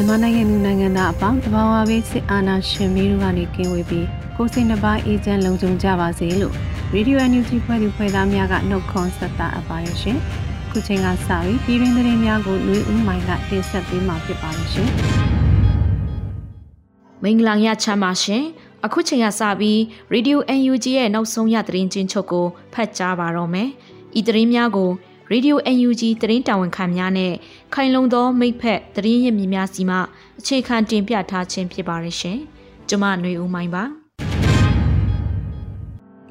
မြန်မာနိုင်ငံလူနိုင်ငံသားအပေါင်းတဘာဝဘေးစစ်အာဏာရှင်မီးတို့ကနေကင်းဝေးပြီးကိုယ်စိတ်နှပါအေဂျင့်လုံခြုံကြပါစေလို့ရေဒီယိုအန်ယူဂျီဖွဲ့သူဖွဲ့သားများကနှုတ်ခွန်းဆက်တာအပါရရှင်။ခုချိန်ကစပြီးပြည်တွင်းသတင်းများကိုလူဦးမိုင်ကတင်ဆက်ပေးမှာဖြစ်ပါရှင်။မင်္ဂလာညချမ်းပါရှင်။အခုချိန်ကစပြီး Radio UNG ရဲ့နောက်ဆုံးရသတင်းချင်းချုပ်ကိုဖတ်ကြားပါတော့မယ်။ဤသတင်းများကိုရေဒီယို UNG သတင်းတာဝန်ခံများနဲ့ ခိုင်လုံသောမိဖက်သတင်းရင်းမြစ်များစီမှအခြေခံတင်ပြထားခြင်းဖြစ်ပါရရှင်။ကျွန်မຫນွေဦးမိုင်းပါ။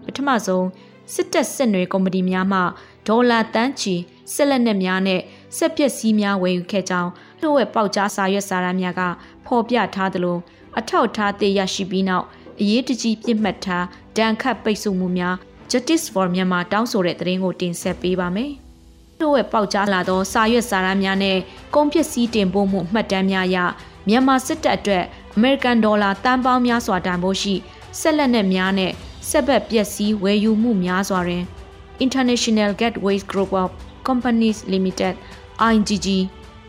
ပထမဆုံးစစ်တပ်စစ်နွေကုမ္ပဏီများမှဒေါ်လာတန်းချီဆက်လက်နက်များနဲ့စက်ပစ္စည်းများဝယ်ယူခဲ့ကြောင်းလှုပ်ဝက်ပေါက်ကြားစာရွက်စာတမ်းများကဖော်ပြထားသလိုအထောက်ထားသိရရှိပြီးနောက်အရေးတကြီးပြစ်မှတ်ထားဒဏ်ခတ်ပိတ်ဆို့မှုများ Justice for Myanmar တောင်းဆိုတဲ့သတင်းကိုတင်ဆက်ပေးပါမယ်။ တို့ရဲ့ပေါက်ကြားလာသောစာရွက်စာတမ်းများနဲ့ကုန်ပစ္စည်းတင်ပို့မှုမှတ်တမ်းများအရမြန်မာစစ်တပ်အတွက်အမေရိကန်ဒေါ်လာတန်ပေါင်းများစွာတန်ဖိုးရှိဆက်လက်နဲ့များနဲ့ဆက်ဘက်ပစ္စည်းဝယ်ယူမှုများစွာတွင် International Gateways Group of Companies Limited IGG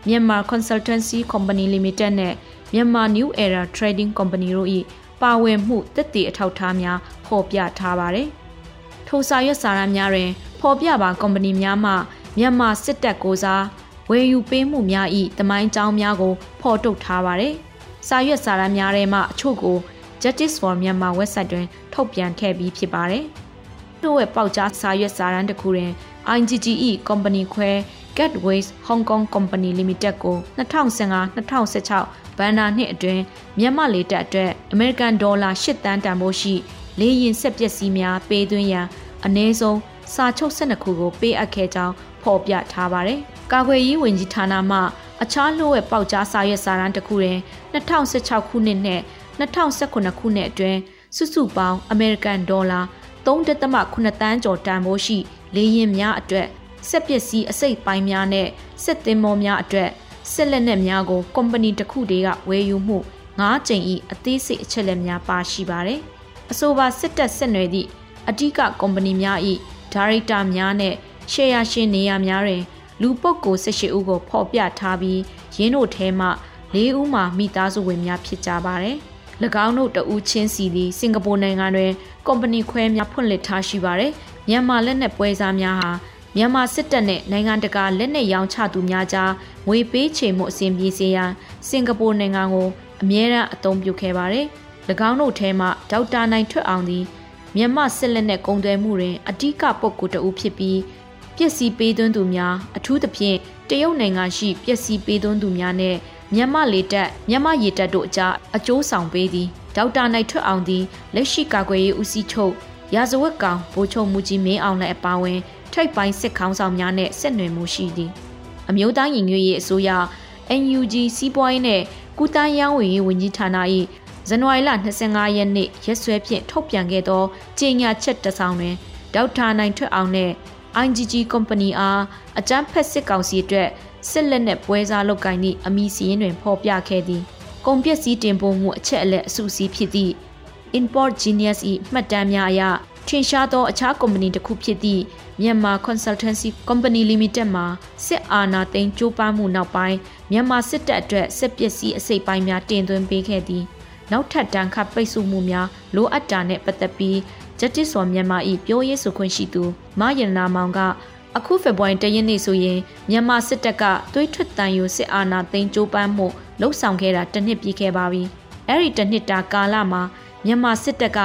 Myanmar Consultancy Company Limited နဲ့ Myanmar New Era Trading Company တို့၏ပါဝင်မှုတက်တည်အထောက်အထားများဖော်ပြထားပါတယ်။ထိုစာရွက်စာတမ်းများတွင်ဖော်ပြပါကုမ္ပဏီများမှ မြန်မာစစ်တပ်ကိုစားဝယ်ယူပေးမှုများ၏တမိုင်းကြောင်းများကိုဖော်ထုတ်ထားပါတယ်။စာရွက်စာတမ်းများထဲမှအချို့ကို Justice for Myanmar website တွင် ထုတ်ပြန်ခဲ့ပြီးဖြစ်ပါတယ်။တို့ရဲ့ပေါက်ကြားစာရွက်စာတမ်းတစ်ခုတွင် IGGE Company ခွဲ Gateways Hong Kong Company Limited ကို2015-2016ဘဏ္ဍာနှစ်အတွင်းမြန်မာလေတပ်အတွက် American Dollar 8တန်းတန်ဖိုးရှိလေယာဉ်ဆက်ပစ္စည်းများပေးသွင်းရန်အနည်းဆုံးစာချုပ်12ခုကိုပေးအပ်ခဲ့ကြောင်း ဖော်ပြထားပါတယ်။ကာကွယ်ရေးဝန်ကြီးဌာနမှအခြားလျှို့ဝှက်ပေါက်ကြားစာရွက်စာတမ်းတစ်ခုတွင်2016ခုနှစ်နဲ့2019ခုနှစ်အတွင်းစုစုပေါင်းအမေရိကန်ဒေါ်လာ3.8တန်းကျော်တန်ဖိုးရှိလေယာဉ်များအတွက်ဆက်ပစ္စည်းအစိတ်ပိုင်းများနဲ့စစ်သင်္ဘောများအတွက်စစ်လက်နက်များကိုကုမ္ပဏီတစ်ခုတည်းကဝယ်ယူမှု၅ကြိမ်ဤအသေးစိတ်အချက်လက်များပါရှိပါတယ်။အဆိုပါစစ်တပ်ဆက်နွယ်သည့်အဓိကကုမ္ပဏီများ၏ဒါရိုက်တာများနဲ့ ရှယ်ယာရှင်နေရာများတွင်လူပုဂ္ဂိုလ်18ဦးကိုဖော်ပြထားပြီးရင်းတို့ထဲမှ၄ဦးမှာမိသားစုဝင်များဖြစ်ကြပါတယ်။၎င်းတို့တဦးချင်းစီသည်စင်ကာပူနိုင်ငံတွင်ကုမ္ပဏီခွဲများဖွင့်လှစ်ထားရှိပါတယ်။မြန်မာလက်နက်ပွဲစားများဟာမြန်မာစစ်တပ်နဲ့နိုင်ငံတကာလက်နက်ရောင်းချသူများကြားငွေပေးချေမှုအစဉ်ပြေစေရန်စင်ကာပူနိုင်ငံကိုအမြဲတမ်းအသုံးပြုခဲ့ပါတယ်။၎င်းတို့ထဲမှဒေါက်တာနိုင်ထွတ်အောင်သည်မြန်မာစစ်လက်နက်ကုန်သွယ်မှုတွင်အ धिक ပုဂ္ဂိုလ်တဦးဖြစ်ပြီး ပျက်စီးပေးသွင်းသူများအထူးသဖြင့်တရုတ်နိုင်ငံရှိပျက်စီးပေးသွင်းသူများနဲ့မြန်မာလေတပ်မြန်မာရေတပ်တို့အကြားအကျိုးဆောင်ပေးသည်ဒေါက်တာနိုင်ထွတ်အောင်သည်လက်ရှိကာကွယ်ရေးဦးစီးချုပ်ရာဇဝတ်ကောင်ဗိုလ်ချုပ်မူကြီးမင်းအောင်လည်းအပါအဝင်ထိပ်ပိုင်းစစ်ခေါင်းဆောင်များနဲ့ဆက်နွယ်မှုရှိသည်အမျိုးသားညီညွတ်ရေးအစိုးရ NUG စီးပွားရေးနဲ့ကုသရေးဝန်ကြီးဝန်ကြီးဌာန၏ဇန်နဝါရီလ25ရက်နေ့ရက်စွဲဖြင့်ထုတ်ပြန်ခဲ့သောကြေညာချက်တစ်စောင်တွင်ဒေါက်တာနိုင်ထွတ်အောင်နဲ့ IGG Company အားအကြမ်းဖက်စစ်ကောင်စီအတွက်စစ်လက်နက်ပွဲစားလုပ်ကိုင်သည့်အမည်စည်းရင်းတွင်ဖော်ပြခဲ့သည်ကုန်ပစ္စည်းတင်ပို့မှုအချက်အလက်အစုစည်းဖြစ်သည့် Import Genius ၏မှတ်တမ်းများအရထင်ရှားသောအခြားကုမ္ပဏီတစ်ခုဖြစ်သည့်မြန်မာ Consultancy Company Limited မှာစစ်အာဏာသိမ်းကြိုးပမ်းမှုနောက်ပိုင်းမြန်မာစစ်တပ်အတွက်စစ်ပစ္စည်းအစိတ်ပိုင်းများတင်သွင်းပေးခဲ့သည်နောက်ထပ်တန်းခပိတ်ဆို့မှုများလိုအပ်တာနှင့်ပတ်သက်ပြီး Justice for Myanmar ၏ပြောရေးဆိုခွင့်ရှိသူမယန္နာမောင်ကအခုဖေဖော်ဝါရီတရက်နေ့ဆိုရင်မြန်မာစစ်တပ်ကသွေးထွက်တန်ယူစစ်အာဏာသိမ်းကြိုးပမ်းမှုလှုပ်ဆောင်ခဲ့တာတစ်နှစ်ပြည့်ခဲ့ပါပြီ။အဲ့ဒီတစ်နှစ်တာကာလမှာမြန်မာစစ်တပ်က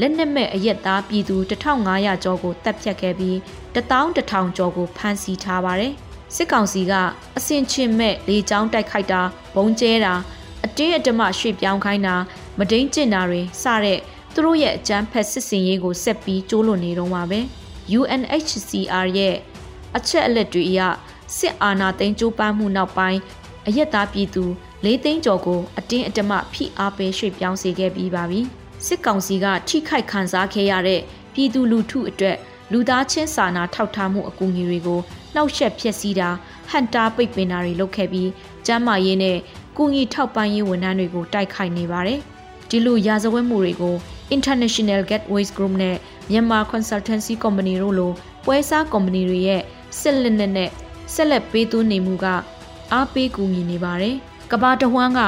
လက်နက်မဲ့အရက်သားပြည်သူ1500ကျော်ကိုတပ်ဖြတ်ခဲ့ပြီး11000ကျော်ကိုဖမ်းဆီးထားပါတယ်။စစ်ကောင်စီကအစင်ချင်းမဲ့လေကြောင်းတိုက်ခိုက်တာဘုံကျဲတာအတင်းအဓမ္မရွှေ့ပြောင်းခိုင်းတာမဒိန်ကျင်တာတွေစတဲ့ သူတို့ရဲ့အကြမ်းဖက်စစ်စင်ရေးကိုဆက်ပြီးကျိုးလွန်နေတော့မှာပဲ UNHCR ရဲ့အချက်အလက်တွေအရစစ်အာဏာသိမ်းကြိုးပမ်းမှုနောက်ပိုင်းအရက်သားပြည်သူ၄သိန်းကျော်ကိုအတင်းအဓမ္မဖိအားပေးရွှေ့ပြောင်းစေခဲ့ပြီးပါပြီစစ်ကောင်စီကထိခိုက်ခံစားခဲ့ရတဲ့ပြည်သူလူထုအတွက်လူသားချင်းစာနာထောက်ထားမှုအကူအညီတွေကိုနှောက်ယှက်ဖျက်ဆီးတာဟန်တာပိတ်ပင်တာတွေလုပ်ခဲ့ပြီးကျန်းမာရေးနဲ့ကုညီထောက်ပံ့ရေးဝန်ထမ်းတွေကိုတိုက်ခိုက်နေပါတယ်ဒီလိုရာဇဝတ်မှုတွေကို International Gateways Group နဲ့ Myanmar Consultancy Company တို့လိုပွဲစားကုမ္ပဏီတွေရဲ့စစ်လက်နက်နဲ့ဆက်လက်ပေးသွင်းနေမှုကအားပေးကူညီနေပါတယ်။ကဘာတဝမ်းက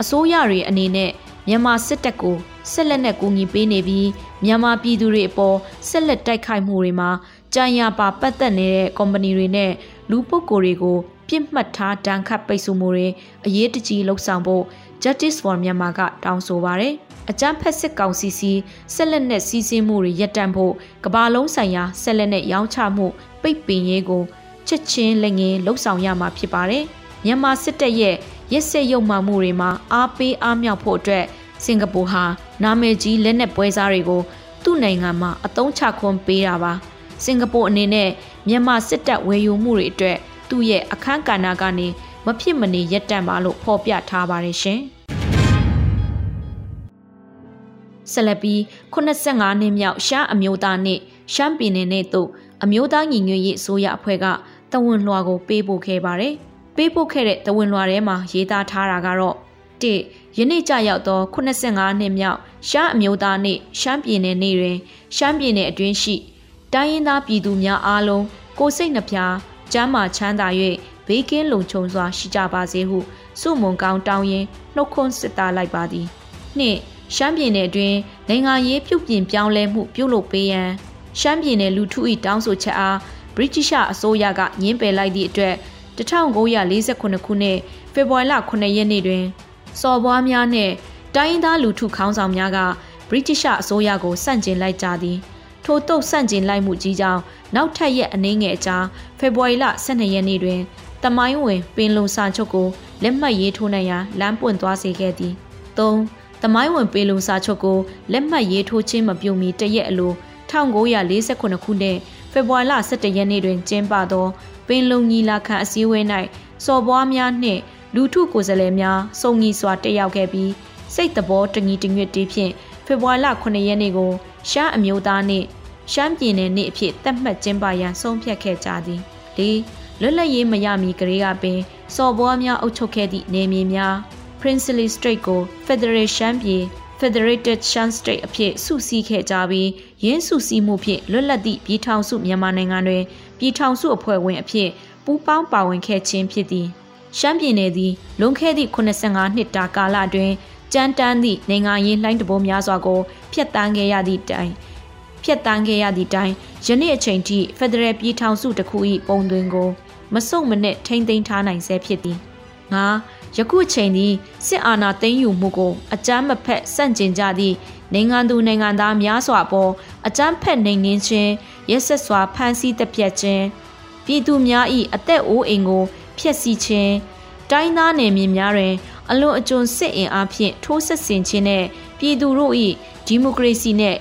အစိုးရတွေအနေနဲ့မြန်မာစစ်တပ်ကိုဆက်လက်နဲ့ကူညီပေးနေပြီးမြန်မာပြည်သူတွေအပေါ်ဆက်လက်တိုက်ခိုက်မှုတွေမှာကြံရပါပတ်သက်နေတဲ့ကုမ္ပဏီတွေနဲ့လူပုဂ္ဂိုလ်တွေကိုပြစ်မှတ်ထားတန်ခတ်ပိတ်ဆို့မှုတွေအရေးတကြီးလှုပ်ဆောင်ဖို့ Justice for Myanmar ကတောင်းဆိုပါတယ်။ အကြမ်းဖက်စစ်ကောင်စီစီဆက်လက်နဲ့စီးဆင်းမှုတွေရပ်တန့်ဖို့ကဘာလုံးဆိုင်ရာဆက်လက်နဲ့ရောင်းချမှုပိတ်ပင်ရေးကိုချက်ချင်းလက်ငင်းလှုပ်ဆောင်ရမှာဖြစ်ပါတယ်။မြန်မာစစ်တပ်ရဲ့ရက်စက်ရုံမှမှုတွေမှာအားပေးအားမြောက်ဖို့အတွက်စင်ကာပူဟာနာမည်ကြီးလက်နက်ပွဲစားတွေကိုသူ့နိုင်ငံမှာအသုံးချခွင့်ပေးတာပါ။စင်ကာပူအနေနဲ့မြန်မာစစ်တပ်ဝယ်ယူမှုတွေအတွက်သူ့ရဲ့အခန်းကဏ္ဍကနေမဖြစ်မနေရပ်တန့်ပါလို့ဖော်ပြထားပါတယ်ရှင်။ ဆက်လက်ပြီး85နှစ်မြောက်ရှမ်းအမျိုးသားနှင့်ရှမ်းပြည်နယ်နဲ့တို့အမျိုးသားညီညွတ်ရေးအစိုးရအဖွဲ့ကတဝန်လွှာကိုပေးပို့ခဲ့ပါတယ်။ပေးပို့ခဲ့တဲ့တဝန်လွှာထဲမှာရေးသားထားတာကတော့၁ယနေ့ကျရောက်သော85နှစ်မြောက်ရှမ်းအမျိုးသားနှင့်ရှမ်းပြည်နယ်နေ့တွင်ရှမ်းပြည်နယ်အတွင်းရှိတိုင်းရင်းသားပြည်သူများအားလုံးကိုစိတ်နှပြကျမ်းမာချမ်းသာ၍ဘေးကင်းလုံခြုံစွာရှိကြပါစေဟုစုမုံကောင်းတောင်းရင်နှုတ်ခွန်းစစ်သားလိုက်ပါသည်နှင့် ရှမ်းပြည်နယ်အတွင်းနိုင်ငံရေးပြုပြင်ပြောင်းလဲမှုပြုလုပ်ပေးရန်ရှမ်းပြည်နယ်လူထု၏တောင်းဆိုချက်အားဗြိတိရှအစိုးရကညှင်းပယ်လိုက်သည့်အတွက်1948ခုနှစ်ဖေဖော်ဝါရီလ9ရက်နေ့တွင်စော်ဘွားများနှင့်တိုင်းရင်းသားလူထုခေါင်းဆောင်များကဗြိတိရှအစိုးရကိုစန့်ကျင်လိုက်ကြသည်ထို့တုတ်ဆန့်ကျင်လိုက်မှုကြီးကြောင့်နောက်ထပ်ရက်အနည်းငယ်အကြာဖေဖော်ဝါရီလ12ရက်နေ့တွင်တမိုင်းဝင်ပင်လုံစာချုပ်ကိုလက်မှတ်ရေးထိုးနိုင်ရန်လမ်းပွင့်သွားစေခဲ့သည်၃ တမိုင်းဝင်ပင်လုံစာချုပ်ကိုလက်မှတ်ရေးထိုးခြင်းမပြုမီတရက်အလို1948ခုနှစ်ဖေဖော်ဝါရီလ17ရက်နေ့တွင်ကျင်းပသောပင်လုံညီလာခံအစည်းအဝေး၌စော်ဘွားများနှင့်လူထုကိုယ်စားလှယ်များစုံညီစွာတက်ရောက်ခဲ့ပြီးစိတ်တဘောတညီတညွတ်တီးဖြင့်ဖေဖော်ဝါရီလ9ရက်နေ့ကိုရှမ်းအမျိုးသားနှင့်ရှမ်းပြည်နယ်နေ့အဖြစ်သတ်မှတ်ကျင်းပရန်ဆုံးဖြတ်ခဲ့ကြသည်၄လွတ်လပ်ရေးမရမီကလေးကပင်စော်ဘွားများအုပ်ချုပ်ခဲ့သည့်နေမြေများ Princely Strait ကို Federation ပြည် Federated Shan State အဖြစ်စုစည်းခဲ့ကြပြီးရင်းစုစည်းမှုဖြင့်လွတ်လပ်သည့်ပြည်ထောင်စုမြန်မာနိုင်ငံတွင်ပြည်ထောင်စုအဖွဲ့ဝင်အဖြစ်ပူးပေါင်းပါဝင်ခဲ့ခြင်းဖြစ်သည်ရှမ်းပြည်နယ်သည်လွန်ခဲ့သည့်85နှစ်တာကာလတွင်ကြမ်းတမ်းသည့်နိုင်ငံရေးလှိုင်းတဘိုးများစွာကိုဖျက်ဆီးခဲ့ရသည့်တိုင်ဖျက်ဆီးခဲ့ရသည့်တိုင်ယနေ့အချိန်ထိဖက်ဒရယ်ပြည်ထောင်စုတစ်ခု၏ပုံသွင်းကို မစုံမနဲ့ထိမ့်သိမ်းထားနိုင်ဆဲဖြစ်သည်ငါ ယခုချိန်သည်စစ်အာဏာသိမ်းယူမှုကိုအကြမ်းမဖက်ဆန့်ကျင်ကြသည့်နိုင်ငံသူနိုင်ငံသားများစွာပေါ်အကြမ်းဖက်နှိမ်နင်းခြင်းရက်ဆက်စွာဖမ်းဆီးတပ်ဖြတ်ခြင်းပြည်သူများ၏အသက်အိုးအိမ်ကိုဖျက်ဆီးခြင်းတိုင်းသားနယ်မြေများတွင် အလွန်အကျွံစစ်အင်အားဖြင့်ထိုးဆက်ဆင်ခြင်းနဲ့ပြည်သူတို့၏ဒီမိုကရေစီနဲ့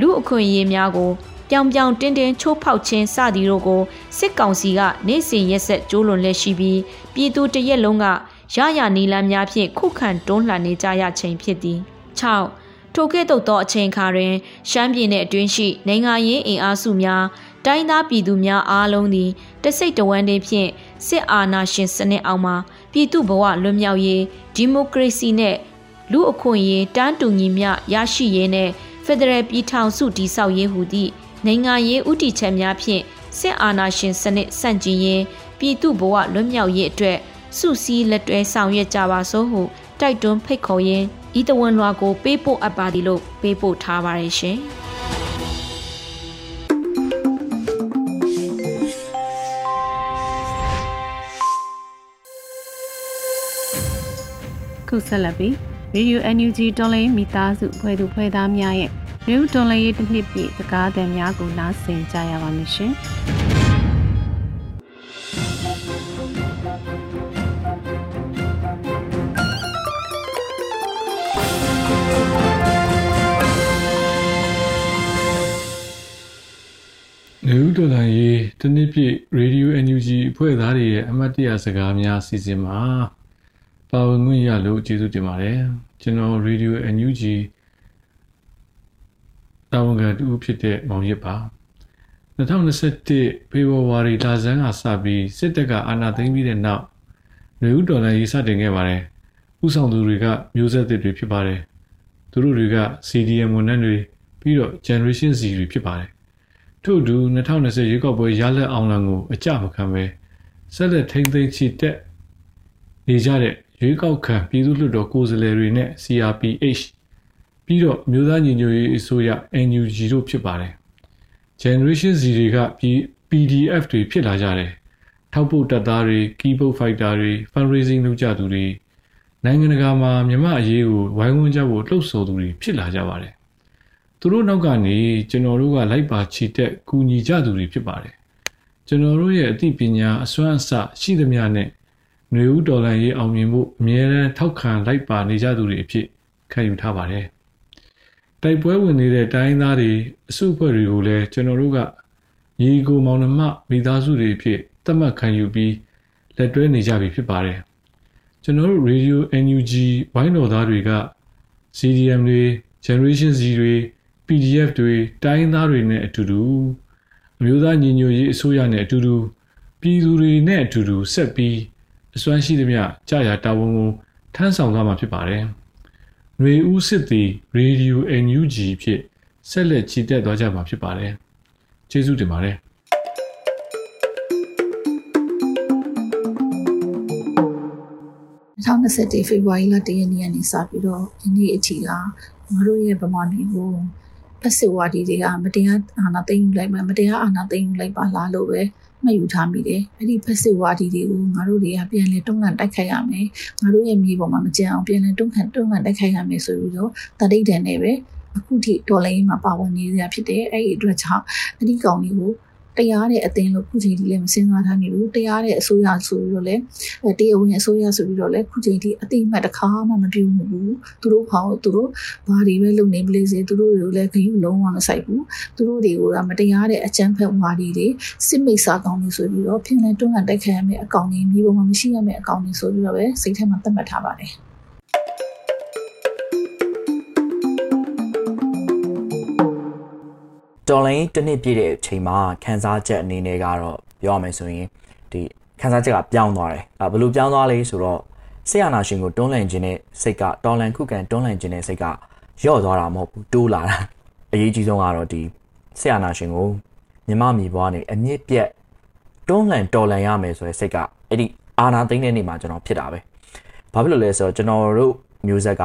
လူအခွင့်အရေးများကိုပြောင်ပြောင်တင်းတင်းချိုးဖောက်ခြင်းစသည်တို့ကိုစစ်ကောင်စီကနေ့စဉ်ရက်ဆက်ကြိုးလွန်လက်ရှိပြီးပြည်သူတရက်လုံးက ရရနီလန်းများဖြင့်ခုခံတွန်းလှန်နေကြရခြင်းဖြစ်သည်6ထိုကဲ့သို့သောအချိန်အခါတွင်ရှမ်းပြည်နယ်အတွင်းရှိနိုင်ငံရေးအင်အားစုများတိုင်းသားပြည်သူများအားလုံးသည်တစိတ်တဝမ်းတည်းဖြင့်စစ်အာဏာရှင်စနစ်အောက်မှာပြည်သူဘဝလွတ်မြောက်ရေးဒီမိုကရေစီနဲ့လူအခွင့်အရေးတန်းတူညီမျှရရှိရေးနဲ့ဖက်ဒရယ်ပြည်ထောင်စုတည်ဆောက်ရေးဟူသည့်နိုင်ငံရေးဥတီချက်များဖြင့်စစ်အာဏာရှင်စနစ်ဆန့်ကျင်ရေးပြည်သူဘဝလွတ်မြောက်ရေးအတွက် စုစည်းလက်တွဲဆောင်ရွက်ကြပါစို့ဟုတိုက်တွန်းဖိတ်ခေါ်ရင်းဤတဝန်လွှာကိုပေးပို့အပ်ပါသည်လို့ပေးပို့ထားပါတယ်ရှင်။ခုဆက်လက်ပြီး Radio NUG တော်လိုင်းမိသားစုဖွဲ့သူဖွဲ့သားများရဲ့မြို့တော်လိုင်းရေးတစ်နှစ်ပြည့်စကားသံများကိုနားဆင်ကြရပါမယ်ရှင်။ တော်လိုင်းရေးတနည်းပြည့် Radio NUG အဖွဲ့သားတွေရဲ့အမတ်တရစကားများအစီအစဉ်မှာပါဝင်ခွင့်ရလို့ကျေးဇူးတင်ပါတယ်ကျွန်တော် Radio NUG တာဝန်ခံတူဖြစ်တဲ့မောင်ရစ်ပါ2021ဖေဖော်ဝါရီလဆန်းကစပြီးစစ်တပ်ကအာဏာသိမ်းပြီးတဲ့နောက်နေဦးတော်လိုင်းရေးစတင်ခဲ့ပါတယ်ဥဆောင်သူတွေကမျိုးဆက်သစ်တွေဖြစ်ပါတယ်သူတို့တွေက CDM ဝန်ထမ်းတွေပြီးတော့ Generation Z တွေဖြစ်ပါတယ် ထို့အတူ2020ရွေးကောက်ပွဲရလက်အောင်လံကိုအကြမခံပဲဆက်လက်ထိမ့်သိမ်းချီတက်နေကြတဲ့ရွေးကောက်ခံပြည်သူ့လွှတ်တော်ကိုယ်စားလှယ်တွေနဲ့ CRPH ပြီးတော့မြို့သားညီညွတ်ရေးအစိုးရ NUG တို့ဖြစ်ပါတယ် Generation Z တွေက PDF တွေဖြစ်လာကြတယ်ထောက်ပို့တပ်သားတွေ keyboard fighter တွေ fundraising လုပ်ကြသူတွေနိုင်ငံတကာမှာမြမအရေးကိုဝိုင်းဝန်းကြဖို့လှုပ်ဆော်သူတွေဖြစ်လာကြပါတယ် သူတို့နောက်ကနေကျွန်တော်တို့ကလိုက်ပါချီတက်ကူညီကြသူတွေဖြစ်ပါတယ်ကျွန်တော်တို့ရဲ့အသိပညာအစွမ်းအစရှိသမျှနဲ့ຫນွေဦးတော်လန်ရေးအောင်မြင်ဖို့အမြဲတမ်းထောက်ခံလိုက်ပါနေကြသူတွေအဖြစ်ခံယူထားပါတယ်တိုက်ပွဲဝင်နေတဲ့တိုင်းသားတွေအစုအဖွဲ့တွေကိုလည်းကျွန်တော်တို့ကညီကိုမောင်နှမမိသားစုတွေဖြစ်သတ်မှတ်ခံယူပြီးလက်တွဲနေကြပြီဖြစ်ပါတယ်ကျွန်တော်တို့ Radio NUG ဝိုင်းတော်သားတွေက CDM တွေ Generation Z တွေ PDF တွေတိုင်းသားတွေနဲ့အတူတူအမျိုးသားညီညွတ်ရေးအစိုးရနဲ့အတူတူပြည်သူတွေနဲ့အတူတူဆက်ပြီးအစွမ်းရှိသမျှကြာရတာဝန်ကိုထမ်းဆောင်သွားမှာဖြစ်ပါတယ်။ຫນွေဦးစစ်သည် Radio NUG ဖြစ်ဆက်လက်ချီတက်သွားကြမှာဖြစ်ပါတယ်။ကျေးဇူးတင်ပါတယ်။2021ဖေဖော်ဝါရီလ1ရက်နေ့ကနေစပြီးတော့ဒီနေ့အထိကငါတို့ရဲ့ဗမာပြည်ကို ဖက်စစ်ဝါဒီတွေကမတရားအာဏာသိမ်းယူလိုက်မှမတရားအာဏာသိမ်းယူလိုက်ပါလားလို့ပဲမှတ်ယူထားမိတယ်။အဲ့ဒီဖက်စစ်ဝါဒီတွေကိုငါတို့တွေကပြန်လဲတွန်းလှန်တိုက်ခိုက်ရမယ်။ငါတို့ရဲ့မြေပေါ်မှာမကြံအောင်ပြန်လဲတွန်းလှန်တွန်းလှန်တိုက်ခိုက်ရမယ်ဆိုပြီးတော့တတိတ်တန်နေပဲအခုထိဒေါ်လာရင်းမှာပါဝင်နေရဖြစ်တယ်။အဲ့ဒီအတွက်ကြောင့်အဒီကောင်တွေကို တရားတဲ့အသင်းလို့ခုချိန်ထိလည်းမစင်စားထားနေဘူးတရားတဲ့အစိုးရဆိုပြီးတော့လည်းတရားဝင်အစိုးရဆိုပြီးတော့လည်းခုချိန်ထိအတိအမှတ်တစ်ခါမှမပြုဘူးသူတို့ဖောင်းသူတို့ဘာတွေပဲလုပ်နေပလေစေသူတို့တွေကိုလည်းဂရုလုံးဝမဆိုင်ဘူးသူတို့တွေကမတရားတဲ့အကြမ်းဖက်ဝါဒီတွေစစ်မိတ်စာကောင်းတွေဆိုပြီးတော့ပြင်လည်တွန်းလှန်တိုက်ခိုက်ရမယ့်အကောင့်တွေမြေပေါ်မှာမရှိရမယ့်အကောင့်တွေဆိုပြီးတော့ပဲစိတ်ထဲမှာသတ်မှတ်ထားပါတယ် တော်လိုင်းတစ်နှစ်ပြည့်တဲ့အချိန်မှာခန်းစားချက်အနေနဲ့ကတော့ပြောရမယ်ဆိုရင်ဒီခန်းစားချက်ကပြောင်းသွားတယ်။အဲဘယ်လိုပြောင်းသွားလဲဆိုတော့ဆေးရနာရှင်ကိုတွန်းလှန်ခြင်းနဲ့စိတ်ကတော်လန်ခုခံတွန်းလှန်ခြင်းနဲ့စိတ်ကယော့သွားတာမဟုတ်ဘူးတိုးလာတာ။အရေးကြီးဆုံးကတော့ဒီဆေးရနာရှင်ကိုမြမမီဘွားနေအမြင့်ပြက်တွန်းလှန်တော်လှန်ရမယ်ဆိုတဲ့စိတ်ကအဲ့ဒီအာနာသိမ့်တဲ့နေ့မှာကျွန်တော်ဖြစ်တာပဲ။ဘာဖြစ်လို့လဲဆိုတော့ကျွန်တော်တို့မျိုးဆက်က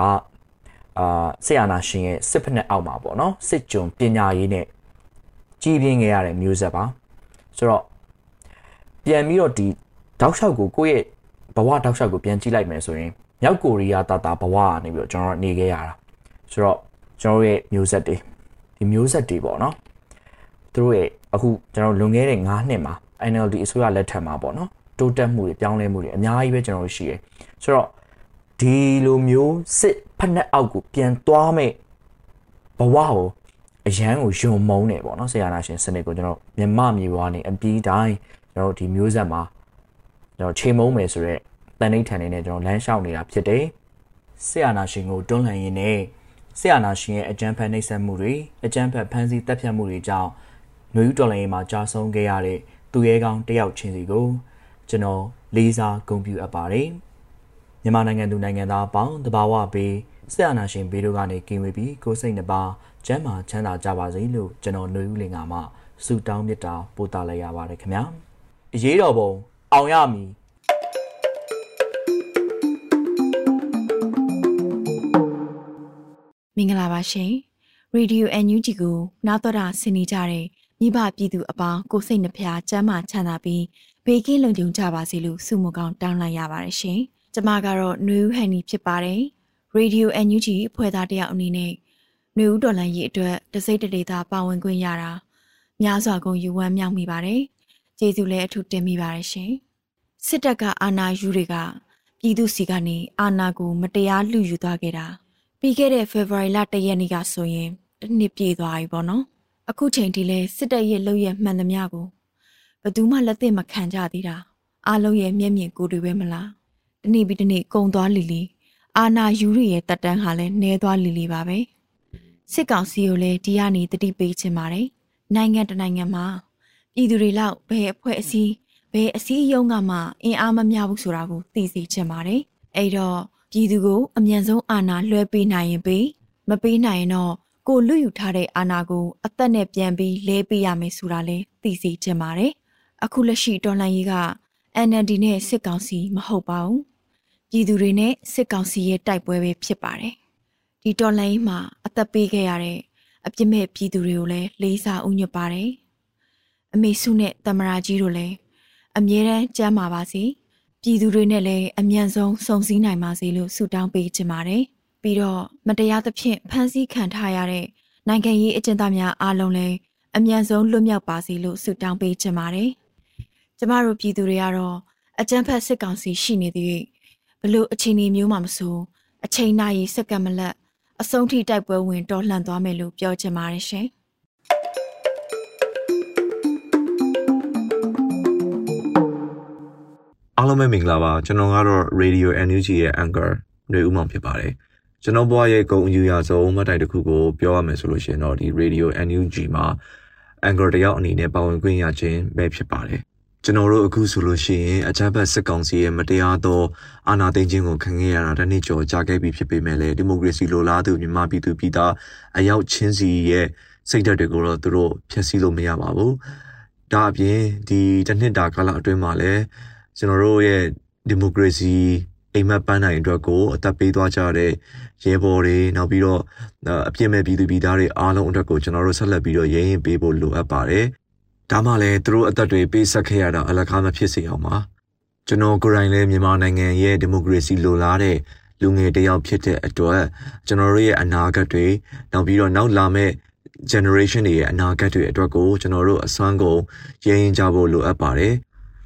အာဆေးရနာရှင်ရဲ့စစ်ဖက်နဲ့အောက်မှာပေါ့နော်စစ်ကြုံပညာရေးနဲ့ ကြီးပြင်းခဲ့ရတဲ့မျိုးဆက်ပါဆိုတော့ပြန်ပြီးတော့ဒီတောက်လျှောက်ကိုကိုယ့်ရဲ့ဘဝတောက်လျှောက်ကိုပြန်ကြည့်လိုက်မယ်ဆိုရင်မြောက်ကိုရီးယားတာတာဘဝကနေပြီးတော့ကျွန်တော်နေခဲ့ရတာဆိုတော့ကျွန်တော်ရဲ့မျိုးဆက်တွေဒီမျိုးဆက်တွေပေါ့နော်သူတို့ရဲ့အခုကျွန်တော်လွန်ခဲ့တဲ့9နှစ်မှာ NLD အစိုးရလက်ထက်မှာပေါ့နော်တိုးတက်မှုတွေပြောင်းလဲမှုတွေအများကြီးပဲကျွန်တော်တို့ရှိတယ်ဆိုတော့ဒီလိုမျိုးစစ်ဖက်နှက်အောက်ကိုပြန်သွားမဲ့ဘဝကို အရန်ကိုယုံမုန်းနေပေါ့နော်ဆရာနာရှင်စနစ်ကိုကျွန်တော်မြမမြေပွားနေအပြီးတိုင်းကျွန်တော်ဒီမျိုးဆက်မှာကျွန်တော်ချိန်မုံမယ်ဆိုတော့တန်ဋိဌာန်နေနဲ့ကျွန်တော်လမ်းလျှောက်နေတာဖြစ်တယ်ဆရာနာရှင်ကိုတွန်းလှန်ရင်းနဲ့ဆရာနာရှင်ရဲ့အကြမ်းဖက်နှိပ်စက်မှုတွေအကြမ်းဖက်ဖမ်းဆီးတပ်ဖြတ်မှုတွေကြောင့်ຫນွေဦးတော်လှန်ရေးမှာကြာဆုံးခဲ့ရတဲ့သူရဲကောင်းတယောက်ချင်းစီကိုကျွန်တော်လေးစားဂုဏ်ပြုအပ်ပါတယ်မြန်မာနိုင်ငံသူနိုင်ငံသားအပေါင်းတဘာဝပေးဆရာနာရှင်ဘေးတို့ကနေကင်းဝေးပြီးကိုယ်စိတ်နှပါ ကျမ်းမာချမ်းသာကြပါစေလို့ကျွန်တော်ຫນွေဦးလင်ကမှဆုတောင်းမေတ္တာပို့သလိုက်ရပါတယ်ခင်ဗျာအရေးတော်ပုံအောင်ရမည်မင်္ဂလာပါရှင်ရေဒီယို NUG ကိုနားတော်တာဆင်နေကြတဲ့မိဘပြည်သူအပေါင်းကိုစိတ်နှဖျားစမ်းမချမ်းသာပြီးဘေးကင်းလုံခြုံကြပါစေလို့ဆုမကောင်းတောင်းလိုက်ရပါတယ်ရှင်ကျမကတော့နှွေဦးဟန်နီဖြစ်ပါတယ်။ Radio NUG အဖွဲ့သားတယောက်အနေနဲ့ နှွေဦးတော်လန်ရေးအတွက်တစိမ့်တဒေတာပါဝင်ခွင့်ရတာများစွာကုန်ယူဝမ်းမြောက်မိပါတယ်။ကျေးဇူးလည်းအထူးတင်မိပါတယ်ရှင်။စစ်တပ်ကအာဏာယူတွေကပြည်သူစီကနေအာဏာကိုမတရားလူယူသွားခဲ့တာပြီးခဲ့တဲ့ဖေဖော်ဝါရီလ၁ရက်နေ့ကဆိုရင်တစ်နှစ်ပြည့်သွားပြီပေါ့နော်။အခုချိန်ထိလဲစစ်တပ်ရဲ့လုပ်ရမှန်သမျှကိုဘယ်သူမှလက်သင့်မခံကြသေးတာအားလုံးရဲ့မျက်မြင်ကိုယ်တွေပဲမလားတနေ့ပြီးတနေ့ကုံသွားလီလီအာနာယူရီရဲ့တက်တန်းဟာလည်းနှဲသွားလီလီပါပဲ စစ်ကောင်စီကိုလည်းဒီကနေတတိပေးချင်ပါတယ်နိုင်ငံတနိုင်ငံမှာပြည်သူတွေလောက်ဘယ်အဖွဲ့အစည်းဘယ်အစည်းအရုံးကမှအင်အားမမျှဘူးဆိုတာကိုသိစေချင်ပါတယ်အဲ့တော့ပြည်သူကိုအမြန်ဆုံးအာဏာလွှဲပေးနိုင်ရင်ပေးမပေးနိုင်ရင်တော့ကိုလူယူထားတဲ့အာဏာကိုအသက်နဲ့ပြန်ပြီးလဲပေးရမယ်ဆိုတာလဲသိစေချင်ပါတယ်အခုလက်ရှိတော်လှန်ရေးက NLD နဲ့စစ်ကောင်စီမဟုတ်ပါဘူးပြည်သူတွေနဲ့စစ်ကောင်စီရဲ့တိုက်ပွဲပဲဖြစ်ပါတယ် ဒီတော်လှန်ရေးမှာအသက်ပေးခဲ့ရတဲ့အပြစ်မဲ့ပြည်သူတွေကိုလည်းလေးစားဥညွတ်ပါတယ်အမေစုနဲ့တမရာကြီးတို့လည်းအမြဲတမ်းကြမ်းပါပါစေပြည်သူတွေနဲ့လည်းအမြန်ဆုံးစုံစည်းနိုင်ပါစေလို့ဆုတောင်းပေးချင်ပါတယ်ပြီးတော့မတရားသဖြင့်ဖမ်းဆီးခံထားရတဲ့နိုင်ငံရေးအကျဉ်းသားများအားလုံးလည်းအမြန်ဆုံးလွတ်မြောက်ပါစေလို့ဆုတောင်းပေးချင်ပါတယ်ကျမတို့ပြည်သူတွေကတော့အကြမ်းဖက်စစ်ကောင်စီရှိနေသေး၍ဘလို့အခြေအနေမျိုးမှမဆိုအချိန်နာရီစက္ကန့်မလက် အဆုံးထိတိုက်ပွဲဝင်တော်လှန်သွားမယ်လို့ပြောချင်ပါတယ်ရှင်အားလုံးပဲမင်္ဂလာပါကျွန်တော်ကတော့ Radio NUG ရဲ့ Anchor ຫນွေဦးမောင်ဖြစ်ပါတယ်ကျွန်တော်ဘွားရဲ့ဂုဏ်အယူရဆုံးမှတ်တိုင်တစ်ခုကိုပြောရမယ်ဆိုလို့ရှိရင်တော့ဒီ Radio NUG မှာ Anchor တယောက်အနေနဲ့ပါဝင်ခွင့်ရခြင်းပဲဖြစ်ပါတယ် ကျွန်တော်တို့အခုဆိုလို့ရှိရင်အကြမ်းဖက်စစ်ကောင်စီရဲ့မတရားသောအာဏာသိမ်းခြင်းကိုခံခဲ့ရတာတစ်နှစ်ကျော်ကြာခဲ့ပြီဖြစ်ပေမဲ့လည်းဒီမိုကရေစီလိုလားသူမြန်မာပြည်သူပြည်သားအယောက်ချင်းစီရဲ့စိတ်ဓာတ်တွေကိုတော့သူတို့ဖျက်ဆီးလို့မရပါဘူး။ဒါအပြင်ဒီတစ်နှစ်တာကာလအတွင်းမှာလည်းကျွန်တော်တို့ရဲ့ဒီမိုကရေစီအိမ်မက်ပန်းနိုင်အတွက်ကိုအသက်ပေးသွားကြတဲ့ရဲဘော်တွေနောက်ပြီးတော့အပြစ်မဲ့ပြည်သူပြည်သားတွေအားလုံးအတွက်ကိုကျွန်တော်တို့ဆက်လက်ပြီးတော့ရင်းရင်ပေးဖို့လိုအပ်ပါတယ်။ ဒါမှလည်းသူတို့အသက်တွေပေးဆက်ခဲ့ရတာအလကားမဖြစ်စေအောင်ပါကျွန်တော်ကိုယ်တိုင်လည်းမြန်မာနိုင်ငံရဲ့ဒီမိုကရေစီလိုလားတဲ့လူငယ်တယောက်ဖြစ်တဲ့အတွက်ကျွန်တော်တို့ရဲ့အနာဂတ်တွေနောက်ပြီးတော့နောက်လာမယ့် generation တွေရဲ့အနာဂတ်တွေအတွက်ကိုကျွန်တော်တို့အစွမ်းကုန်ရင်းရင်ကြဖို့လိုအပ်ပါတယ်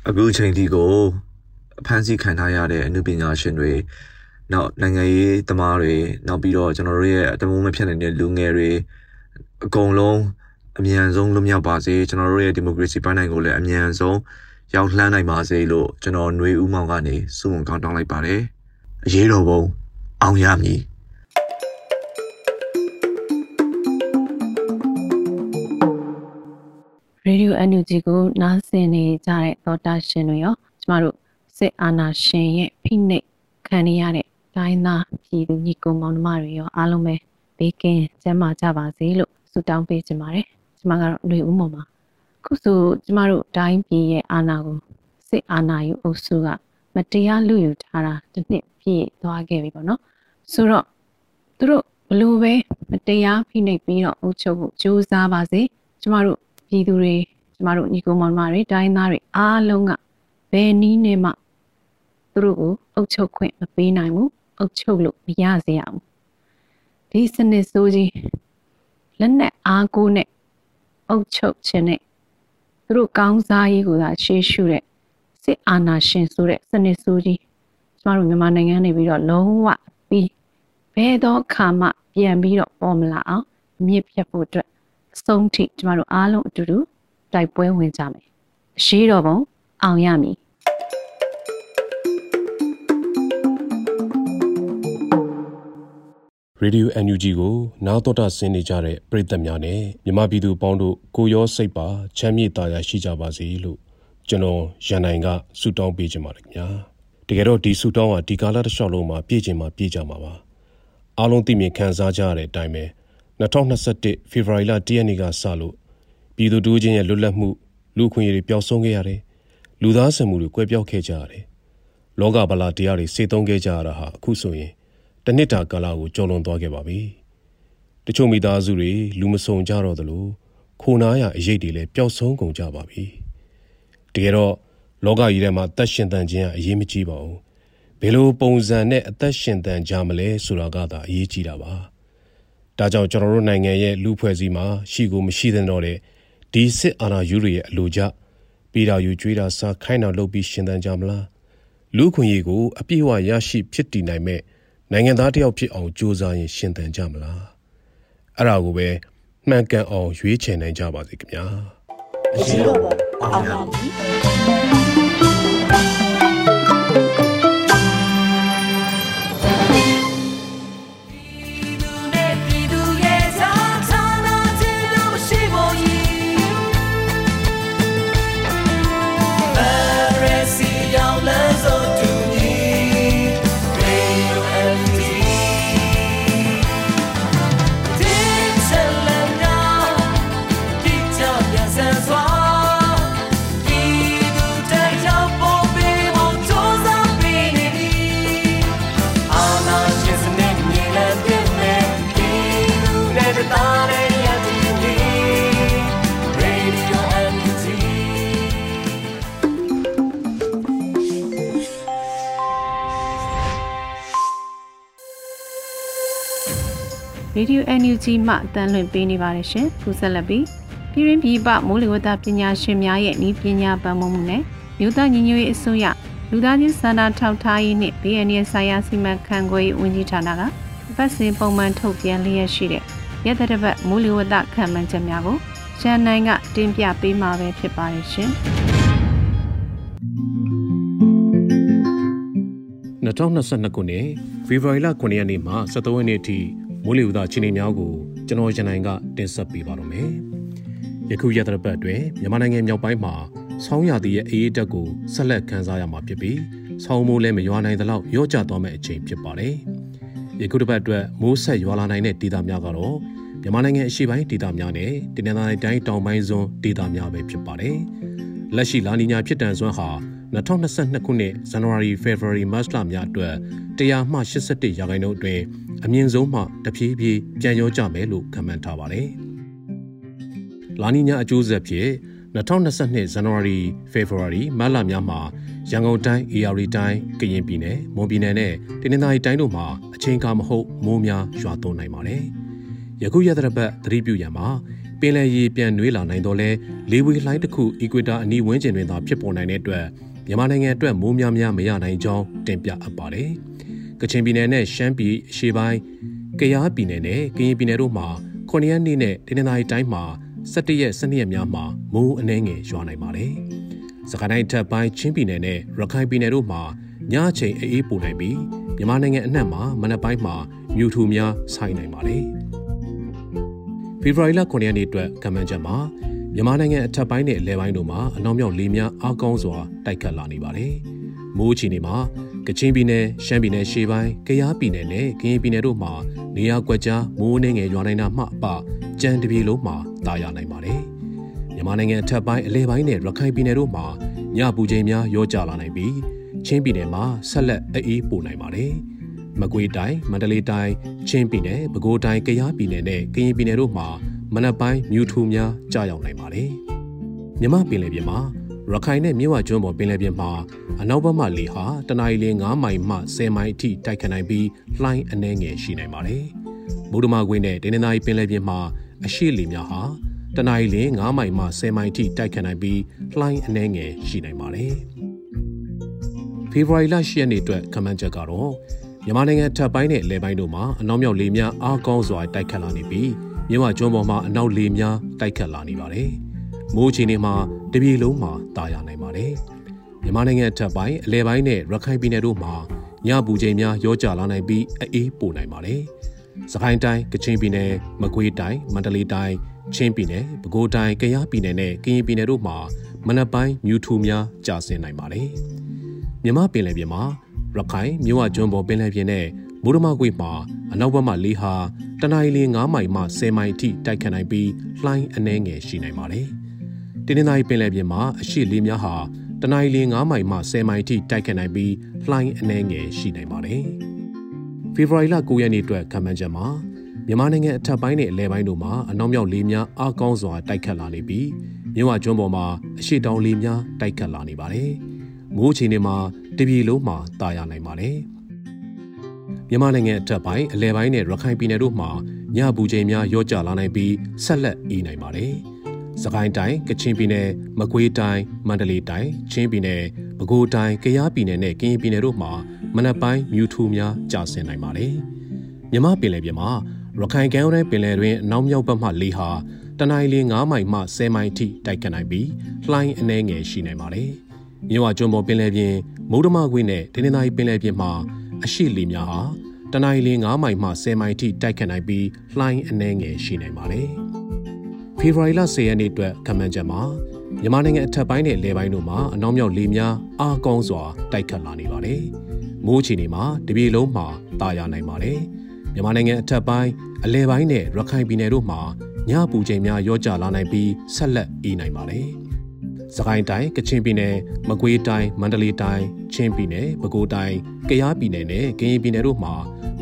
အခုချိန်ထိကိုအဖမ်းဆီးခံထားရတဲ့အမှုပညာရှင်တွေနောက်နိုင်ငံရေးသမားတွေနောက်ပြီးတော့ကျွန်တော်တို့ရဲ့အတမိုးမဖြစ်နိုင်တဲ့လူငယ်တွေအကုန်လုံး အမြန်ဆုံးလွတ်မြောက်ပါစေကျွန်တော်တို့ရဲ့ဒီမိုကရေစီပိုင်းနိုင်ကိုလည်းအမြန်ဆုံးရောက်လှမ်းနိုင်ပါစေလို့ကျွန်တော်ຫນွေဦးမောင်ကနေစုဝန်ကောင်းတောင်းလိုက်ပါတယ်အရေးတော်ပုံအောင်ရမည်ရေဒီယို NUG ကိုနားဆင်နေကြတဲ့သောတာရှင်တွေရောကျမတို့စစ်အာဏာရှင်ရဲ့ဖိနှိပ်ခံနေရတဲ့တိုင်းသားပြည်သူညီကောင်မောင်နှမတွေရောအားလုံးပဲဘေးကင်းကျန်းမာကြပါစေလို့ဆုတောင်းပေးချင်ပါတယ် ကျမကတော့ຫນွေဦးမောင်ပါခုဆိုကျမတို့တိုင်းပြည်ရဲ့အာဏာကိုစစ်အာဏာယူအုပ်စုကမတရားလူယူထားတာတစ်နှစ်ပြည့်သွားခဲ့ပြီပေါ့နော်ဆိုတော့သူတို့ဘလို့ပဲမတရားဖိနှိပ်ပြီးတော့အုပ်ချုပ်ဖို့ကြိုးစားပါစေကျမတို့ပြည်သူတွေကျမတို့ညီကောင်မောင်မတွေတိုင်းသားတွေအားလုံးကဘယ်နည်းနဲ့မှသူတို့ကိုအုပ်ချုပ်ခွင့်မပေးနိုင်ဘူးအုပ်ချုပ်လို့မရစေရဘူးဒီစနစ်ဆိုးကြီးလက်နဲ့အားကိုးနဲ့ အုပ်ချုပ်ခြင်းနဲ့သူတို့ကောင်းစားရေးကိုသာရှေးရှုတဲ့စစ်အာဏာရှင်ဆိုတဲ့စနစ်ဆိုးကြီးကျမတို့မြန်မာနိုင်ငံနေပြီးတော့လုံးဝပြီးဘယ်တော့ခါမှပြန်ပြီးတော့ပေါ်မလာအောင်မြစ်ပြတ်ဖို့အတွက်အဆုံးထိကျမတို့အားလုံးအတူတူတိုက်ပွဲဝင်ကြမယ်အရှိတော်ပုံအောင်ရမည် ရေဒီယို NUG ကိုနားတော်တာဆင်းနေကြတဲ့ပရိသတ်များနဲ့မြမပြည်သူပေါင်းတို့ကိုရောစိတ်ပါချမ်းမြေ့သားရရှိကြပါစေလို့ကျွန်တော်ရန်နိုင်ကဆုတောင်းပေးခြင်းပါတယ်ခင်ဗျာတကယ်တော့ဒီဆုတောင်းဟာဒီကာလတစ်လျှောက်လုံးမှာပြည့်ချင်မှာပြည့်ကြမှာပါအားလုံးသိမြင်ခံစားကြရတဲ့အတိုင်းပဲ2021ဖေဖော်ဝါရီလ10ရက်နေ့ကစလို့ပြည်သူတူးချင်းရဲ့လွတ်လပ်မှုလူခွင့်ရည်ပျောက်ဆုံးခဲ့ရတယ်လူသားဆန်မှုတွေကွဲပြောက်ခဲ့ကြရတယ်လောကဗလာတရားတွေစေသုံးခဲ့ကြရတာဟာအခုဆိုရင် တစ်နှစ်တာကာလကိုကျော်လွန်သွားခဲ့ပါပြီ။တချို့မိသားစုတွေလူမဆုံကြတော့သလိုခိုနားရအရေးတွေလည်းပျောက်ဆုံးကုန်ကြပါပြီ။တကယ်တော့လောကကြီးထဲမှာတတ်ရှင်တန်ခြင်းကအရေးမကြီးပါဘူး။ဘယ်လိုပုံစံနဲ့အသက်ရှင်သန်ကြမလဲဆိုတာကသာအရေးကြီးတာပါဒါကြောင့်ကျွန်တော်တို့နိုင်ငံရဲ့လူဖွဲ့စည်းမှာရှိကိုမရှိတဲ့တော့တဲ့ဒီစစ်အာဏာယူတွေရဲ့အလိုကြပြည်တော်ယူကြွေးတာစားခိုင်းတာလုပ်ပြီးရှင်သန်ကြမလားလူခွင့်ရေးကိုအပြည့်အဝရရှိဖြစ်တည်နိုင်မဲ့ နိုင်ငံသားတယောက်ဖြစ်အောင်ကြိုးစားရင်ရှင်သန်ကြမလားအဲ့ဒါကိုပဲမှန်ကန်အောင်ရွေးချယ်နိုင်ကြပါစေခင်ဗျာအရှိတော်အောင်ပါ ပြီရေဒီယို NUG မှအတန်းလွှင့်ပေးနေပါတယ်ရှင်။ခုဆက်လက်ပြီးပြည်ရင်းပြည်ပမိုးလေဝသပညာရှင်များရဲ့ဤပညာပံ့ပိုးမှုနဲ့မြို့သားညီညွတ်ရေးအစိုးရလူသားချင်းစာနာထောက်ထားရေးနှင့် BNN ဆိုင်ရာစီမံခန့်ခွဲရေးဝန်ကြီးဌာနကပတ်စဉ်ပုံမှန်ထုတ်ပြန်လျက်ရှိတဲ့ရက်သတ္တပတ်မိုးလေဝသခံမှန်းချက်များကိုရှမ်းနိုင်ကတင်ပြပေးမှာပဲဖြစ်ပါတယ်ရှင်။2022ခုနှစ်ဖေဖော်ဝါရီလ9ရက်နေ့မှ17ရက်နေ့အထိ မိုးလေဝသအခြေအနေများကိုကျွန်တော်ရန်နိုင်ကတင်ဆက်ပေးပါတော့မယ်။ယခုရက်သတ္တပတ်အတွင်းမြန်မာနိုင်ငံမြောက်ပိုင်းမှာဆောင်းရာသီရဲ့အေးအေးတက်ကိုဆက်လက်ခန်းစားရမှာဖြစ်ပြီးဆောင်းမိုးလည်းမရွာနိုင်သလောက်ရော့ကျသွားမယ့်အချိန်ဖြစ်ပါတယ်။ယခုတစ်ပတ်အတွက်မိုးဆက်ရွာလာနိုင်တဲ့ဒေသများကတော့မြန်မာနိုင်ငံအရှေ့ပိုင်းဒေသများနဲ့တင်နင်္သာရီတိုင်းတောင်ပိုင်းစွန်းဒေသများပဲဖြစ်ပါတယ်။လက်ရှိလာနီညာဖြစ်တန်စွမ်းဟာ 2022ခုနှစ်ဇန်နဝါရီဖေဖော်ဝါရီမတ်လများအတွက်100မှ81ရာခိုင်နှုန်းအတွင်းအမြင့်ဆုံးမှတဖြည်းဖြည်းပြန်ရောကြမယ်လို့ခန့်မှန်းထားပါတယ်။လာနီညာအကျိုးဆက်ဖြင့်2022ဇန်နဝါရီဖေဖော်ဝါရီမတ်လများမှာရန်ကုန်တိုင်း AR တိုင်းကရင်ပြည်နယ်မွန်ပြည်နယ်နဲ့တနင်္သာရီတိုင်းတို့မှာအချိန်ကာမဟုတ်မိုးများရွာသွန်းနိုင်ပါတယ်။ယခုရတဲ့ပတ်သတိပြုရန်မှာပင်လယ်ရေပြန်နွေးလာနိုင်တော့လဲလေဝေလှိုင်းတစ်ခုအီကွေတာအနီးဝန်းကျင်တွင်သာဖြစ်ပေါ်နိုင်တဲ့အတွက် မြန်မာနိုင်ငံအတွက်မိုးများများမရနိုင်ကြောင်းတင်ပြအပ်ပါတယ်။ကချင်ပြည်နယ်နဲ့ရှမ်းပြည်အရှေ့ပိုင်းကယားပြည်နယ်နဲ့ကရင်ပြည်နယ်တို့မှာ9ရက်နေ့နဲ့တနင်္လာရီတိုင်းမှာ17ရက်12ရက်များမှာမိုးအနှဲငယ်ရွာနိုင်ပါတယ်။စကိုင်းတိုင်းထပ်ပိုင်းချင်းပြည်နယ်နဲ့ရခိုင်ပြည်နယ်တို့မှာညအချိန်အေးပိုနိုင်ပြီးမြန်မာနိုင်ငံအနှံ့မှာမနက်ပိုင်းမှာမြူထူများဆိုင်းနိုင်ပါတယ်။ဖေဖော်ဝါရီလ9ရက်နေ့အတွက်ကမ္ဘာ့ချက်မှာ မြန်မာနိုင်ငံအထက်ပိုင်းနဲ့အလဲပိုင်းတို့မှာအနောက်မြောက်လေများအားကောင်းစွာတိုက်ခတ်လာနေပါတယ်။မိုးချီနေမှာကချင်ပြည်နယ်ရှမ်းပြည်နယ်ရှေ့ပိုင်းကယားပြည်နယ်နဲ့ကရင်ပြည်နယ်တို့မှာနေရာကွက်ကြားမိုးနှင်းငယ်ရွာနိုင်တာမှအပကြံတပြေလုံးမှာတာယာနိုင်ပါတယ်။မြန်မာနိုင်ငံအထက်ပိုင်းအလဲပိုင်းနဲ့ရခိုင်ပြည်နယ်တို့မှာညပူချိန်များရောကျလာနိုင်ပြီးချင်းပြည်နယ်မှာဆက်လက်အေးပိုနိုင်ပါတယ်။မကွေးတိုင်းမန္တလေးတိုင်းချင်းပြည်နယ်ပဲခူးတိုင်းကယားပြည်နယ်နဲ့ကရင်ပြည်နယ်တို့မှာ မနက်ပိုင်းမြူထူများကြာရောက်နိုင်ပါတယ်။မြမပင်လယ်ပြင်မှာရခိုင်နဲ့မြစ်ဝကျွန်းပေါ်ပင်လယ်ပြင်မှာအနောက်ဘက်မှလေဟာတနအီလ9မိုင်မှ10မိုင်အထိတိုက်ခတ်နိုင်ပြီးလှိုင်းအနှဲငယ်ရှိနိုင်ပါတယ်။မုဒ္ဓမာကွင်းနဲ့ဒင်းနေနာရီပင်လယ်ပြင်မှာအရှိလေများဟာတနအီလ9မိုင်မှ10မိုင်အထိတိုက်ခတ်နိုင်ပြီးလှိုင်းအနှဲငယ်ရှိနိုင်ပါတယ်။ဖေဖော်ဝါရီလ10ရက်နေ့အတွက်ခန့်မှန်းချက်ကတော့မြန်မာနိုင်ငံထပ်ပိုင်းနဲ့လယ်ပိုင်းတို့မှာအနောက်မြောက်လေများအားကောင်းစွာတိုက်ခတ်လာနေပြီး မြမကျွန်းပေါ်မှာအနောက်လေများတိုက်ခတ်လာနေပါတယ်။မိုးချီနေမှာတပြေလုံးမှာတာယာနိုင်ပါတယ်။မြန်မာနိုင်ငံထပ်ပိုင်းအလဲပိုင်းနဲ့ရခိုင်ပြည်နယ်တို့မှာညပူချိန်များရောကျလာနိုင်ပြီးအေးပိုနိုင်ပါတယ်။စကိုင်းတိုင်းကချင်ပြည်နယ်မကွေးတိုင်းမန္တလေးတိုင်းချင်းပြည်နယ်ပဲခူးတိုင်းကယားပြည်နယ်နဲ့ကရင်ပြည်နယ်တို့မှာမနက်ပိုင်းမြူထူများကျဆင်းနိုင်ပါတယ်။မြမပင်လယ်ပြင်မှာရခိုင်မြို့ဝကျွန်းပေါ်ပင်လယ်ပြင်နဲ့ မိုးရမကွေ့မှာအနောက်ဘက်မှလေဟာတနအီလ9မိုင်မှ10မိုင်အထိတိုက်ခတ်နိုင်ပြီးလှိုင်းအနှဲငယ်ရှိနိုင်ပါတယ်။တင်းနေပင်လယ်ပြင်မှာအရှိလေများဟာတနအီလ9မိုင်မှ10မိုင်အထိတိုက်ခတ်နိုင်ပြီးလှိုင်းအနှဲငယ်ရှိနိုင်ပါတယ်။ဖေဖော်ဝါရီလ9ရက်နေ့အတွက်ခံမှန်းချက်မှာမြန်မာနိုင်ငံအထက်ပိုင်းနဲ့အလဲပိုင်းတို့မှာအနောက်မြောက်လေများအားကောင်းစွာတိုက်ခတ်လာနေပြီးမြဝကျွန်းပေါ်မှာအရှိတောင်လေများတိုက်ခတ်လာနေပါတယ်။မိုးချီနေမှာတပြည်လုံးမှာတာယာနိုင်ပါတယ် မြန်မာနိုင်ငံအထက်ပိုင်းအလဲပိုင်းနဲ့ရခိုင်ပြည်နယ်တို့မှာညပူချိန်များရော့ကျလာနိုင်ပြီးဆက်လက်အေးနိုင်ပါတယ်။စကိုင်းတိုင်းကချင်ပြည်နယ်မကွေးတိုင်းမန္တလေးတိုင်းချင်းပြည်နယ်ပဲခူးတိုင်းကယားပြည်နယ်နဲ့ကရင်ပြည်နယ်တို့မှာမနက်ပိုင်းမြူထူများကျဆင်းနိုင်ပါတယ်။မြမပင်လယ်ပြင်မှာရခိုင်ကမ်းရိုးတန်းပင်လယ်တွင်အနောက်မြောက်ဘက်မှလေဟာတနင်္လာရီ9မိုင်မှ10မိုင်ထိတိုက်ခတ်နိုင်ပြီးလှိုင်းအနှဲငယ်ရှိနိုင်ပါတယ်။မြဝကျွန်းပေါ်ပင်လယ်ပြင်မုဒ္ဓမကွေ့နဲ့ဒင်းနေပင်လယ်ပြင်မှာ အရှိလီများဟာတနင်္လာရီ9မိုင်မှ10မိုင်ထိတိုက်ခတ်နိုင်ပြီးလှိုင်းအနှဲငယ်ရှိနိုင်ပါတယ်။ဖေဖော်ဝါရီလ10ရက်နေ့အတွက်ခန့်မှန်းချက်မှာမြန်မာနိုင်ငံအထက်ပိုင်းနဲ့လေပိုင်းတို့မှာအနောက်မြောက်လေများအားကောင်းစွာတိုက်ခတ်လာနေပါတယ်။မိုးချီနေမှာတပြေလုံးမှာတာယာနိုင်ပါတယ်။မြန်မာနိုင်ငံအထက်ပိုင်းအလဲပိုင်းနဲ့ရခိုင်ပြည်နယ်တို့မှာညပူချိန်များရောကျလာနိုင်ပြီးဆက်လက်အေးနိုင်ပါတယ်။ စကိုင်းတိုင်းကချင်ပြည်နယ်မကွေးတိုင်းမန္တလေးတိုင်းချင်းပြည်နယ်ပဲခူးတိုင်းကယားပြည်နယ်နဲ့ကရင်ပြည်နယ်တို့မှာ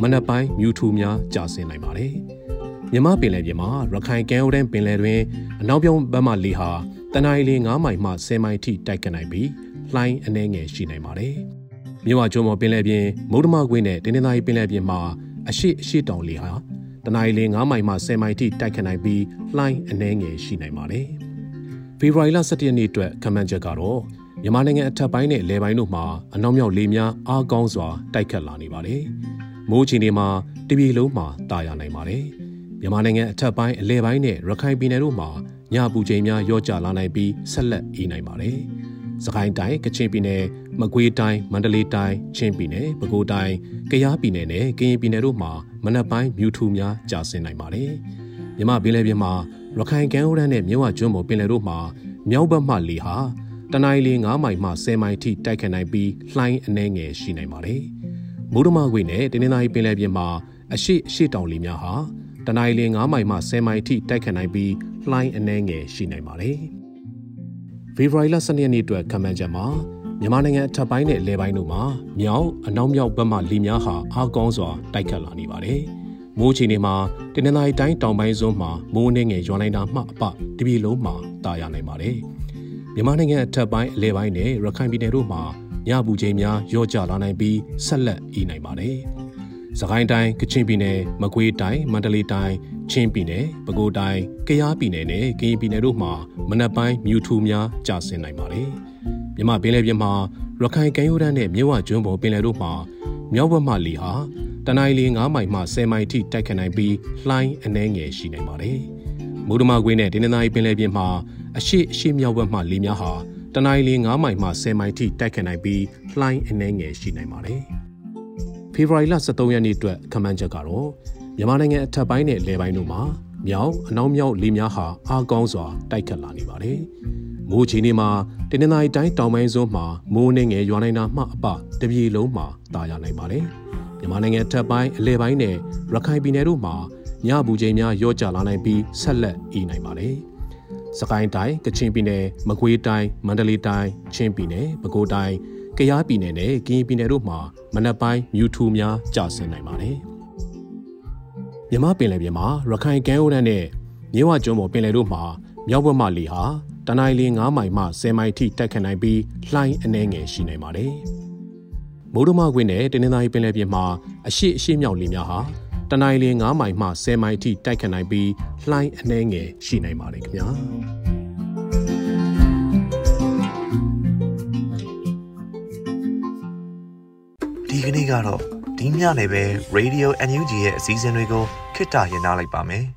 မနက်ပိုင်းမြူထူများကျဆင်းနိုင်ပါတယ်။မြမပင်လယ်ပြင်မှာရခိုင်ကမ်းရိုးတန်းပင်လယ်တွင်အနောက်ပြောင်းဘက်မှလေဟာတနအီလ9မိုင်မှ10မိုင်ထိတိုက်ခတ်နိုင်ပြီးလှိုင်းအနှဲငယ်ရှိနိုင်ပါတယ်။မြဝကျွန်းပေါ်ပင်လယ်ပြင်မုဒ္ဓမကွင်းနဲ့တင်းတင်းသားပင်လယ်ပြင်မှာအရှိအရှိတောင်လေဟာတနအီလ9မိုင်မှ10မိုင်ထိတိုက်ခတ်နိုင်ပြီးလှိုင်းအနှဲငယ်ရှိနိုင်ပါတယ်။ ဖေဖော်ဝါရီလ17ရက်နေ့အတွက်ခန့်မှန်းချက်ကတော့မြန်မာနိုင်ငံအထက်ပိုင်းနဲ့လယ်ပိုင်းတို့မှာအနောက်မြောက်လေများအားကောင်းစွာတိုက်ခတ်လာနေပါတယ်။မိုးချီနေမှာတပြည်လုံးမှာတာယာနိုင်ပါတယ်။မြန်မာနိုင်ငံအထက်ပိုင်းအလယ်ပိုင်းနဲ့ရခိုင်ပြည်နယ်တို့မှာညပူချိန်များရော့ကျလာနိုင်ပြီးဆက်လက်အေးနိုင်ပါတယ်။စကိုင်းတိုင်းကချင်ပြည်နယ်မကွေးတိုင်းမန္တလေးတိုင်းချင်းပြည်နယ်ပဲခူးတိုင်းကယားပြည်နယ်နဲ့ကရင်ပြည်နယ်တို့မှာမနက်ပိုင်းမြူထူများကြာဆင်းနိုင်ပါတယ်။မြမပင်လယ်ပြင်မှာ ရခိုင်ကမ်းရိုးတန်းနဲ့မြဝကျွန်းပေါ်ပင်လယ်တို့မှာမြောက်ဘက်မှလေဟာတနင်္လာရီ9မိုင်မှ10မိုင်ထိတိုက်ခတ်နိုင်ပြီးလှိုင်းအနှဲငယ်ရှိနိုင်ပါတယ်။မိုးဒမခွေနဲ့တင်းနေသားပင်လယ်ပြင်မှာအရှိအရှိတောင်လေများဟာတနင်္လာရီ9မိုင်မှ10မိုင်ထိတိုက်ခတ်နိုင်ပြီးလှိုင်းအနှဲငယ်ရှိနိုင်ပါတယ်။ဖေဖော်ဝါရီလ12ရက်နေ့အတွက်ခန့်မှန်းချက်မှာမြန်မာနိုင်ငံအထက်ပိုင်းနဲ့လယ်ပိုင်းတို့မှာမြောက်အနောက်မြောက်ဘက်မှလေများဟာအားကောင်းစွာတိုက်ခတ်လာနေပါတယ်။ မိုးချီနေမှာတနင်္လာရီတိုင်းတောင်ပိုင်းစွန်းမှာမိုးနှင်းငယ်ရွာနိုင်တာမှအပတပြည်လုံးမှာတာယာနိုင်ပါတယ်။မြန်မာနိုင်ငံအထက်ပိုင်းအလယ်ပိုင်းနဲ့ရခိုင်ပြည်နယ်တို့မှာညပူချိန်များရော့ကျလာနိုင်ပြီးဆက်လက်အေးနိုင်ပါတယ်။စကိုင်းတိုင်းကချင်ပြည်နယ်မကွေးတိုင်းမန္တလေးတိုင်းချင်းပြည်နယ်ပဲခူးတိုင်းကယားပြည်နယ်နဲ့ကရင်ပြည်နယ်တို့မှာမနက်ပိုင်းမြူထူများကျဆင်းနိုင်ပါတယ်။မြမပင်လယ်ပြင်မှာရခိုင်ကမ်းရိုးတန်းနဲ့မြဝကျွန်းပေါ်ပင်လယ်တို့မှာမြောက်ဘက်မှလေဟာ တနင်္လာရီ9မိုင်မှ10မိုင်ထိတိုက်ခတ်နိုင်ပြီးလှိုင်းအနှဲငယ်ရှိနိုင်ပါတယ်။မုဒ္ဓမကွေးနဲ့တင်းနေသားပင်လယ်ပြင်မှာအရှိအရှိမြောက်ဘက်မှလေများဟာတနင်္လာရီ9မိုင်မှ10မိုင်ထိတိုက်ခတ်နိုင်ပြီးလှိုင်းအနှဲငယ်ရှိနိုင်ပါတယ်။ဖေဖော်ဝါရီလ23ရက်နေ့အတွက်ခန့်မှန်းချက်ကတော့မြန်မာနိုင်ငံအထက်ပိုင်းနဲ့လယ်ပိုင်းတို့မှာမြောက်အနောက်မြောက်လေများဟာအားကောင်းစွာတိုက်ခတ်လာနေပါတယ်။မိုးချီနေမှာတင်းနေတိုင်းတိုင်းတောင်ပိုင်းစွန်းမှာမိုးနှင်းငယ်ရွာနိုင်တာမှအပတပြေလုံးမှာတာယာနိုင်ပါတယ်။ မြန်မာနိုင်ငံထပ်ပိုင်းအလဲပိုင်းနဲ့ရခိုင်ပြည်နယ်တို့မှာညပူချိန်များရော့ကျလာနိုင်ပြီးဆက်လက်အေးနိုင်ပါတယ်။စကိုင်းတိုင်းကချင်ပြည်နယ်မကွေးတိုင်းမန္တလေးတိုင်းချင်းပြည်နယ်ပဲခူးတိုင်းကယားပြည်နယ်နဲ့ကရင်ပြည်နယ်တို့မှာမနက်ပိုင်းမြူထူများကျဆင်းနိုင်ပါတယ်။မြမပင်လယ်ပြင်မှာရခိုင်ကမ်းရိုးတန်းနဲ့မြဝကျွန်းပေါ်ပင်လယ်တို့မှာမြောက်ဘက်မှလေဟာတနင်္လာရီ9မိုင်မှ10မိုင်ထိတက်ခတ်နိုင်ပြီးလှိုင်းအနှဲငယ်ရှိနိုင်ပါတယ်။ မိုးဒမကွင်းနဲ့တင်းနေသားပင်လယ်ပြင်မှာအရှိအရှိမြောက်လေများဟာတနင်္လာရီ9မိုင်မှ10မိုင်ထိတိုက်ခတ်နိုင်ပြီးလှိုင်းအနှဲငယ်ရှိနိုင်ပါတယ်ခင်ဗျာ။ဒီကနေ့ကတော့ဒီညနေပဲ Radio NUG ရဲ့အစည်းအဝေးကိုခਿੱတရနာလိုက်ပါမယ်။